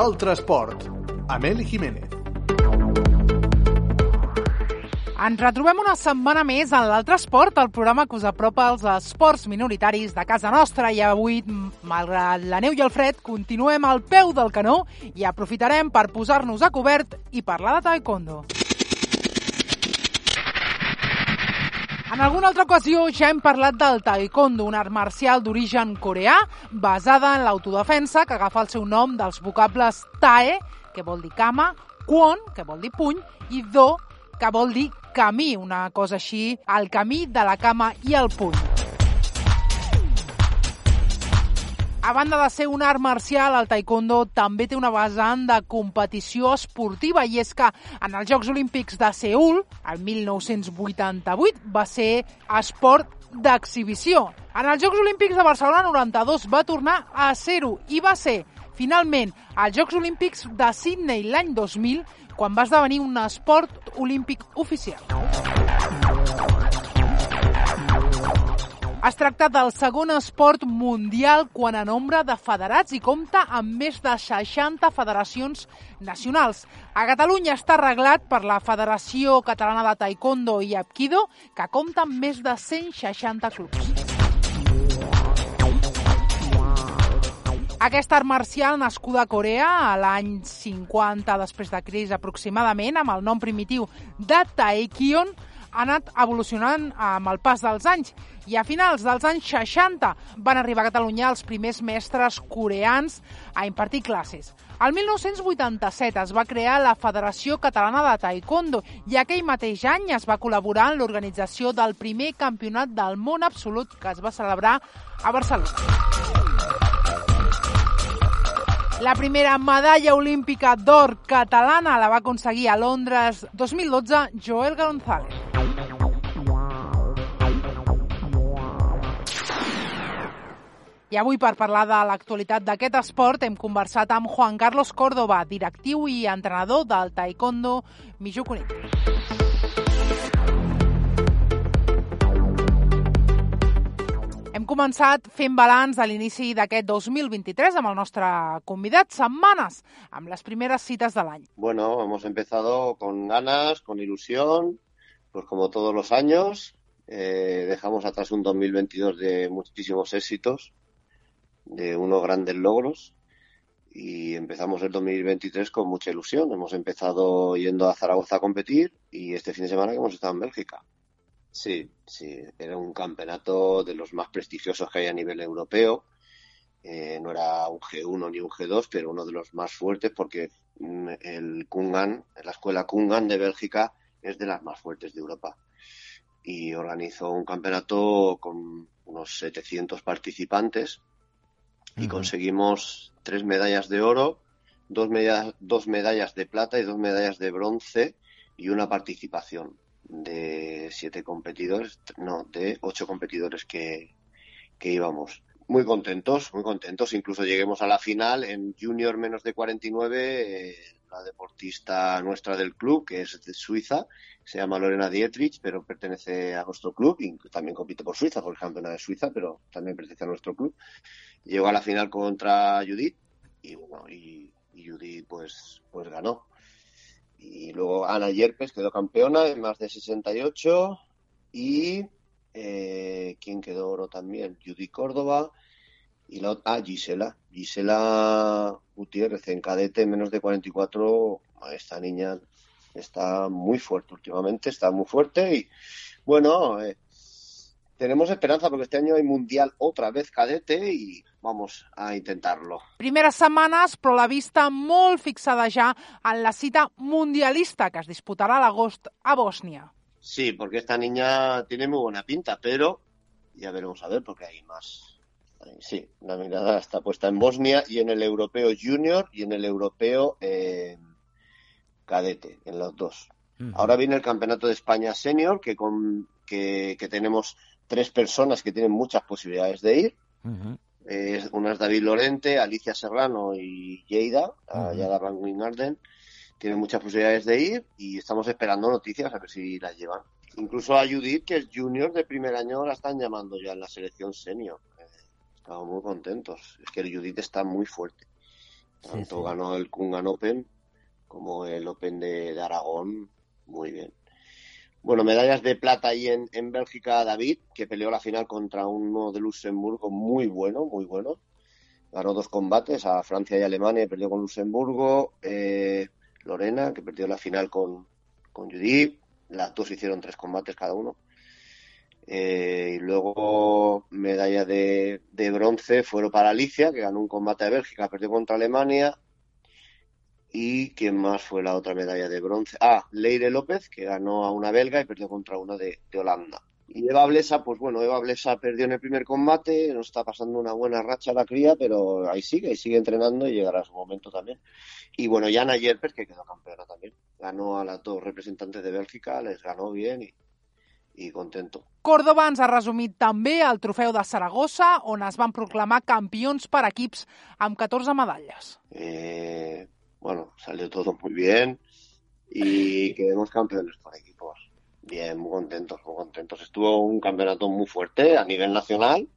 L'altre esport, amb Eli Jiménez. Ens retrobem una setmana més en l'altre esport, el programa que us apropa als esports minoritaris de casa nostra i avui, malgrat la neu i el fred, continuem al peu del canó i aprofitarem per posar-nos a cobert i parlar de taekwondo. En alguna altra ocasió ja hem parlat del taekwondo, un art marcial d'origen coreà basada en l'autodefensa que agafa el seu nom dels vocables tae, que vol dir cama, kwon, que vol dir puny, i do, que vol dir camí, una cosa així, el camí de la cama i el puny. A banda de ser un art marcial, el taekwondo també té una vessant de competició esportiva i és que en els Jocs Olímpics de Seul, el 1988, va ser esport d'exhibició. En els Jocs Olímpics de Barcelona 92 va tornar a ser-ho i va ser finalment als Jocs Olímpics de Sydney l'any 2000 quan va esdevenir un esport olímpic oficial. Es tracta del segon esport mundial quan a nombre de federats i compta amb més de 60 federacions nacionals. A Catalunya està arreglat per la Federació Catalana de Taekwondo i Apkido, que compta amb més de 160 clubs. Aquesta art marcial nascuda a Corea a l'any 50 després de Cris aproximadament amb el nom primitiu de Taekyon ha anat evolucionant amb el pas dels anys i a finals dels anys 60 van arribar a Catalunya els primers mestres coreans a impartir classes. El 1987 es va crear la Federació Catalana de Taekwondo i aquell mateix any es va col·laborar en l'organització del primer campionat del món absolut que es va celebrar a Barcelona. La primera medalla olímpica d'or catalana la va aconseguir a Londres 2012 Joel González. I avui, per parlar de l'actualitat d'aquest esport, hem conversat amb Juan Carlos Córdoba, directiu i entrenador del taekwondo Mijukunik. Hem començat fent balanç a l'inici d'aquest 2023 amb el nostre convidat, setmanes, amb les primeres cites de l'any. Bueno, hemos empezado con ganas, con ilusión, pues como todos los años. Eh, dejamos atrás un 2022 de muchísimos éxitos, de unos grandes logros y empezamos el 2023 con mucha ilusión. Hemos empezado yendo a Zaragoza a competir y este fin de semana que hemos estado en Bélgica. Sí, sí, era un campeonato de los más prestigiosos que hay a nivel europeo. Eh, no era un G1 ni un G2, pero uno de los más fuertes porque mm, el Kungan, la escuela Kungan de Bélgica, es de las más fuertes de Europa. Y organizó un campeonato con unos 700 participantes y conseguimos tres medallas de oro, dos medallas, dos medallas de plata y dos medallas de bronce y una participación de siete competidores, no, de ocho competidores que, que íbamos. Muy contentos, muy contentos. Incluso lleguemos a la final en junior menos de 49. eh, la deportista nuestra del club, que es de Suiza, se llama Lorena Dietrich, pero pertenece a nuestro club y también compite por Suiza, por el campeonato de Suiza, pero también pertenece a nuestro club. Llegó a la final contra Judith y, bueno, y, Judith pues, pues ganó. Y luego Ana Yerpes quedó campeona en más de 68 y eh, ¿quién quedó oro también? Judith Córdoba y la otra, ah, Gisela. Gisela Gutiérrez en cadete menos de 44. Esta niña está muy fuerte últimamente, está muy fuerte y bueno, eh, tenemos esperanza porque este año hay mundial otra vez cadete y vamos a intentarlo. Primeres setmanes, però la vista molt fixada ja en la cita mundialista que es disputarà a l'agost a Bòsnia. Sí, porque esta niña tiene muy buena pinta, pero ya veremos a ver porque hay más Sí, la mirada está puesta en Bosnia y en el europeo junior y en el europeo eh, cadete, en los dos. Ahora viene el campeonato de España senior, que, con, que, tenemos tres personas que tienen muchas posibilidades de ir. una es David Lorente, Alicia Serrano y Lleida, uh Van Wingarden. Tienen muchas posibilidades de ir y estamos esperando noticias a ver si las llevan. Incluso a Judith, que es junior de primer año, la están llamando ya en la selección senior. Estamos muy contentos. Es que el Judith está muy fuerte. Tanto ganó el Kungan Open como el Open de, Aragón. Muy bien. Bueno, medallas de plata ahí en, en Bélgica David, que peleó la final contra uno de Luxemburgo muy bueno, muy bueno. Ganó dos combates a Francia y Alemania y perdió con Luxemburgo. Eh, Lorena, que perdió la final con, con Judith. Las dos hicieron tres combates cada uno. Eh, y luego medalla de, bronce fueron para Alicia, que ganó un combate de Bélgica, perdió contra Alemania. ¿Y quién más fue la otra medalla de bronce? Ah, Leire López, que ganó a una belga y perdió contra una de, Holanda. Y Eva Blesa, pues bueno, Eva Blesa perdió en el primer combate, no está pasando una buena racha la cría, pero ahí sigue, ahí sigue entrenando y llegará su momento también. Y bueno, Jana Yerper, que quedó campeona también, ganó a las dos representantes de Bélgica, les ganó bien y i contento. Córdoba ens ha resumit també el trofeu de Saragossa, on es van proclamar campions per equips amb 14 medalles. Eh, bueno, salió todo muy bien y quedemos campeones por equipos. Bien, muy contentos, muy contentos. Estuvo un campeonato muy fuerte a nivel nacional,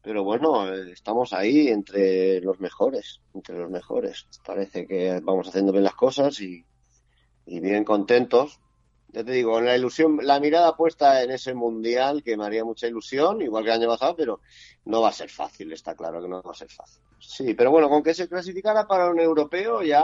pero bueno, estamos ahí entre los mejores, entre los mejores. Parece que vamos haciendo bien las cosas y, y bien contentos ya te digo, la ilusión, la mirada puesta en ese mundial que me haría mucha ilusión, igual que el año pasado, pero no va a ser fácil, está claro que no va a ser fácil. Sí, pero bueno, con que se clasificara para un europeo ya,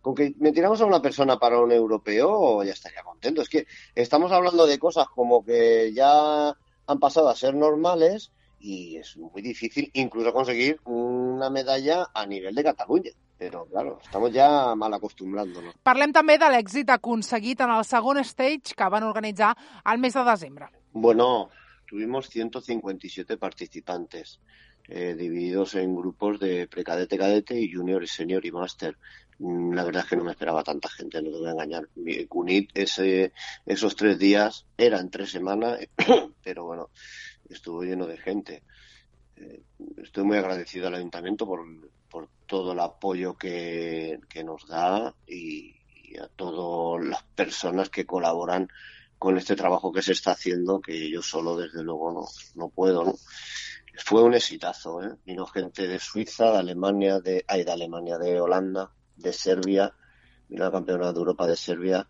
con que tiramos a una persona para un europeo ya estaría contento. Es que estamos hablando de cosas como que ya han pasado a ser normales y es muy difícil incluso conseguir una medalla a nivel de Cataluña. Pero claro, estamos ya mal acostumbrándonos. Parlem també de l'èxit aconseguit en el segon stage que van organitzar al mes de desembre. Bueno, tuvimos 157 participantes, eh, divididos en grupos de precadete, cadete y junior, senior y máster. Mm, la verdad es que no me esperaba tanta gente, no te voy a engañar. Mi Cunit, ese, esos tres días, eran tres semanas, pero bueno, estuvo lleno de gente. Estoy muy agradecido al ayuntamiento por, todo el apoyo que, nos da y, a todas las personas que colaboran con este trabajo que se está haciendo, que yo solo desde luego no, no puedo. Fue un exitazo, ¿eh? Vino gente de Suiza, de Alemania, de, ay, de Alemania, de Holanda, de Serbia, vino la campeona de Europa de Serbia,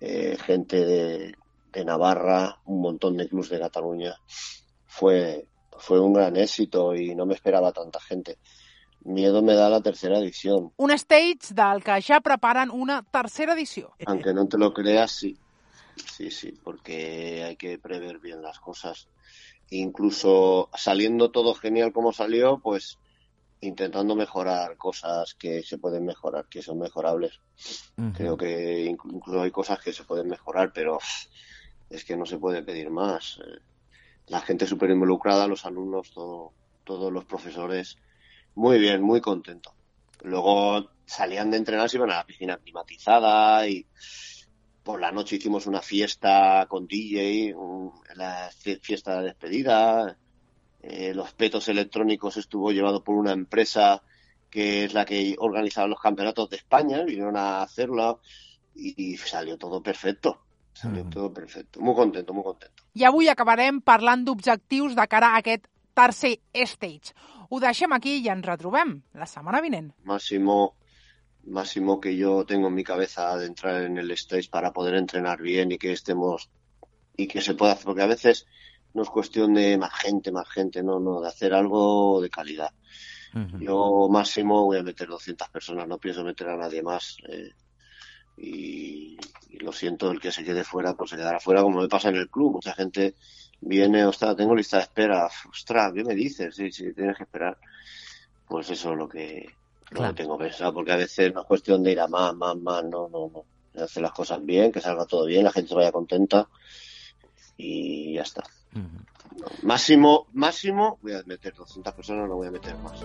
eh, gente de, de Navarra, un montón de clubes de Cataluña. Fue, fue un gran éxito y no me esperaba tanta gente. Miedo me da la tercera edición. Un stage del que ya preparan una tercera edición. Aunque no te lo creas, sí. Sí, sí, porque hay que prever bien las cosas. Incluso saliendo todo genial como salió, pues intentando mejorar cosas que se pueden mejorar, que son mejorables. Creo que incluso hay cosas que se pueden mejorar, pero es que no se puede pedir más. La gente súper involucrada, los alumnos, todo, todos los profesores muy bien, muy contento. Luego salían de entrenar y iban a la piscina climatizada y por la noche hicimos una fiesta con DJ, la fiesta de despedida. Eh, los petos electrónicos estuvo llevado por una empresa que es la que organizaba los campeonatos de España, vinieron a hacerlo y, salió todo perfecto. Salió todo perfecto. Muy contento, muy contento. I avui acabarem parlant d'objectius de cara a aquest tercer stage. Ho deixem aquí i ens retrobem la setmana vinent. Máximo, máximo que yo tengo en mi cabeza de entrar en el stage para poder entrenar bien y que estemos y que se pueda hacer, porque a veces no es cuestión de más gente, más gente, no, no, de hacer algo de calidad. Uh -huh. Yo máximo voy a meter 200 personas, no pienso meter a nadie más. Eh, y, y, lo siento, el que se quede fuera, pues se quedará fuera, como me pasa en el club. Mucha gente viene, ostras, tengo lista de espera, ostras, ¿qué me dices? Sí, sí, tienes que esperar. Pues eso es lo que, lo tengo pensado, porque a veces no es cuestión de ir a más, más, más, no, no, no. Hacer las cosas bien, que salga todo bien, la gente se vaya contenta y ya está. Máximo, máximo, voy a meter 200 personas, no voy a meter más.